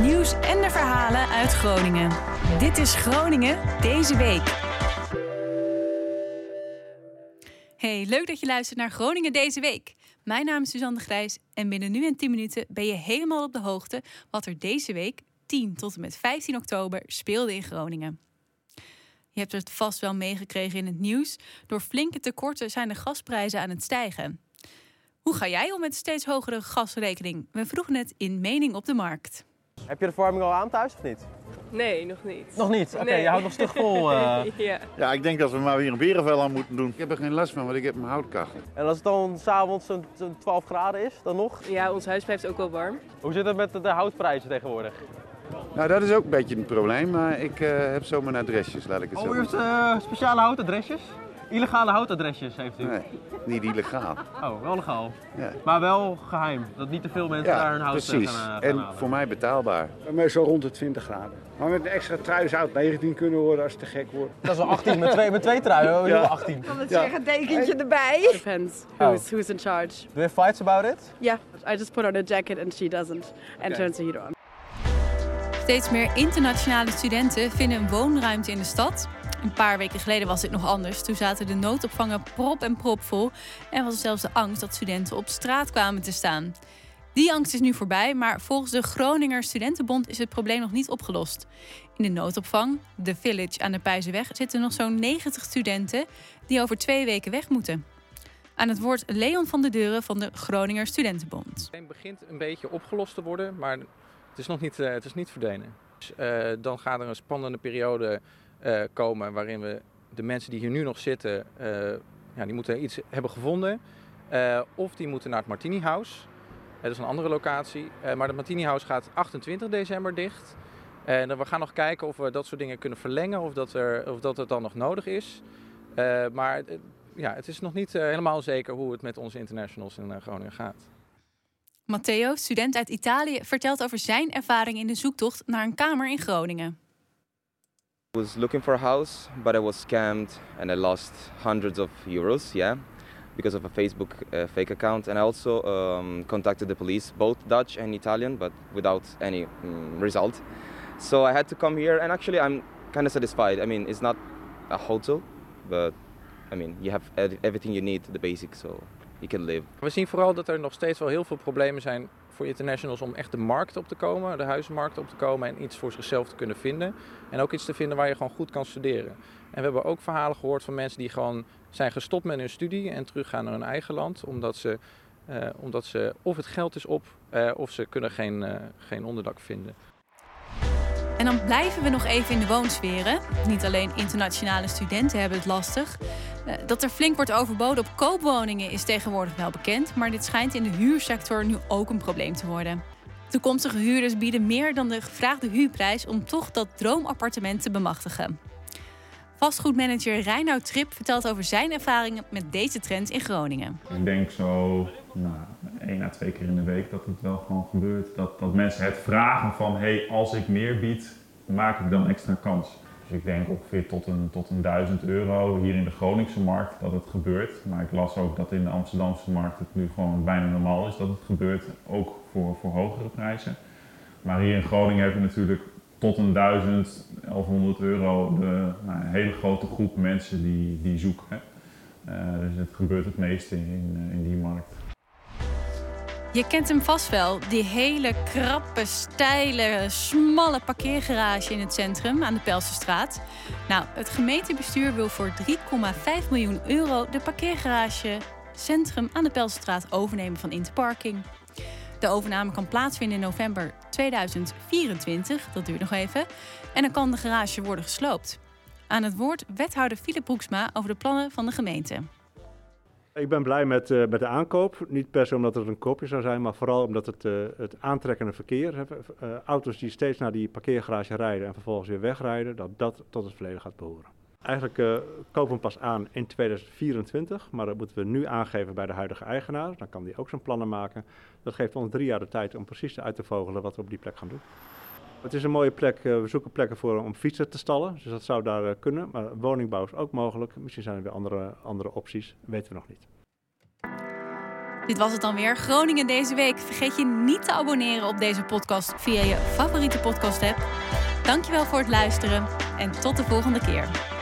Nieuws en de verhalen uit Groningen. Dit is Groningen deze week. Hey, leuk dat je luistert naar Groningen deze week. Mijn naam is Suzanne de Grijs en binnen nu en 10 minuten ben je helemaal op de hoogte wat er deze week 10 tot en met 15 oktober speelde in Groningen. Je hebt het vast wel meegekregen in het nieuws. Door flinke tekorten zijn de gasprijzen aan het stijgen. Hoe ga jij om met steeds hogere gasrekening? We vroegen het in Mening op de Markt. Heb je de verwarming al aan thuis of niet? Nee, nog niet. Nog niet? Oké, Nee. je houdt nog stug vol. eh. ja. Ja, ik denk dat we maar weer een berenvel aan moeten doen. Ik heb er geen last van, want ik heb mijn houtkachel. En als het dan s'avonds zo'n zo'n 12 graden is, dan nog? ja, ons huis blijft ook wel warm. Hoe zit het met de, houtprijzen tegenwoordig? Nou, dat is ook een beetje een probleem, maar ik eh, heb zo mijn adresjes, laat ik het zo Oh, u heeft zeggen. eh, speciale houtadresjes? Illegale houtadresjes heeft u? Nee, niet illegaal. Oh, wel legaal. Ja. Maar wel geheim, dat niet te veel mensen daar hun Ja, hout eh, precies. gaan, eh, gaan En halen. voor mij betaalbaar. Meestal rond de 20 graden. Maar met een extra trui zou het 19 kunnen worden als het te gek wordt. Dat is wel 18, met twee, met twee truien, we doen wel 18. Met een dekentje erbij. Depends Oh. who's, who's in charge. Do you have fights about it? Yeah, I just put on a jacket and she doesn't. And Okay. turns the heater on. Steeds meer internationale studenten vinden een woonruimte in de stad. Een paar weken geleden was dit nog anders. Toen zaten de noodopvangen prop en prop vol. En was er zelfs de angst dat studenten op straat kwamen te staan. Die angst is nu voorbij, maar volgens de Groninger Studentenbond is het probleem nog niet opgelost. In de noodopvang, de Village aan de Pijzenweg, zitten nog zo'n 90 studenten die over twee weken weg moeten. Aan het woord Leon van de Deuren van de Groninger Studentenbond. Het begint een beetje opgelost te worden, maar het is nog niet, eh, het is niet verdwenen. Dus, eh, dan gaat er een spannende periode komen waarin we de mensen die hier nu nog zitten, eh, ja, die moeten iets hebben gevonden. Eh, of die moeten naar het Martini House. Eh, dat is een andere locatie. Eh, maar het Martini gaat 28 december dicht. En eh, we gaan nog kijken of we dat soort dingen kunnen verlengen of dat, er, of dat het dan nog nodig is. Eh, maar eh, ja, het is nog niet eh, helemaal zeker hoe het met onze internationals in eh, Groningen gaat. Matteo, student uit Italië, vertelt over zijn ervaring in de zoektocht naar een kamer in Groningen. I was looking for a house, but I was scammed and I lost hundreds of euros, yeah, because of a Facebook uh, fake account. And I also um, contacted the police, both Dutch and Italian, but without any mm, result. So I had to come here, and actually, I'm kind of satisfied. I mean, it's not a hotel, but I mean, you have ev- everything you need, the basics, so you can live. We zien vooral dat er nog steeds wel heel veel problemen zijn voor internationals om echt de markt op te komen, de huizenmarkt op te komen en iets voor zichzelf te kunnen vinden. En ook iets te vinden waar je gewoon goed kan studeren. En we hebben ook verhalen gehoord van mensen die gewoon zijn gestopt met hun studie en teruggaan naar hun eigen land, omdat ze, eh, omdat ze of het geld is op eh, of ze kunnen geen, eh, geen onderdak vinden. En dan blijven we nog even in de woonsferen. Niet alleen internationale studenten hebben het lastig. Eh, Dat er flink wordt overboden op koopwoningen is tegenwoordig wel bekend. Maar dit schijnt in de huursector nu ook een probleem te worden. Toekomstige huurders bieden meer dan de gevraagde huurprijs om toch dat droomappartement te bemachtigen. Vastgoedmanager Reinoud Trip vertelt over zijn ervaringen met deze trend in Groningen. Ik denk zo nou, één à twee keer in de week dat het wel gewoon gebeurt. Dat, dat mensen het vragen van, hey, als ik meer bied, maak ik dan extra kans. Dus ik denk ongeveer tot een, tot een 1000 euro hier in de Groningse markt dat het gebeurt. Maar ik las ook dat in de Amsterdamse markt het nu gewoon bijna normaal is dat het gebeurt. Ook voor, voor hogere prijzen. Maar hier in Groningen heb je natuurlijk tot een 1000, 1100 euro de, nou, hele grote groep mensen die, die zoeken. Eh, dus het gebeurt het meeste in, in die markt. Je kent hem vast wel, die hele krappe, steile, smalle parkeergarage in het centrum aan de Pelsenstraat. Nou, het gemeentebestuur wil voor 3,5 miljoen euro de parkeergarage centrum aan de Pelsenstraat overnemen van Interparking. De overname kan plaatsvinden in november 2024, dat duurt nog even, en dan kan de garage worden gesloopt. Aan het woord wethouder Philip Broeksma over de plannen van de gemeente. Ik ben blij met, eh, met de aankoop. Niet per se omdat het een koopje zou zijn, maar vooral omdat het, eh, het aantrekkende verkeer, eh, auto's die steeds naar die parkeergarage rijden en vervolgens weer wegrijden, dat dat tot het verleden gaat behoren. Eigenlijk kopen we pas aan in 2024, maar dat moeten we nu aangeven bij de huidige eigenaar. Dan kan die ook zijn plannen maken. Dat geeft ons drie jaar de tijd om precies uit te vogelen wat we op die plek gaan doen. Het is een mooie plek. eh, we zoeken plekken voor om fietsen te stallen. Dus dat zou daar eh, kunnen. Maar woningbouw is ook mogelijk. Misschien zijn er weer andere, andere opties. weten we nog niet. Dit was het dan weer. Groningen deze week. Vergeet je niet te abonneren op deze podcast via je favoriete podcast app. Dankjewel voor het luisteren en tot de volgende keer.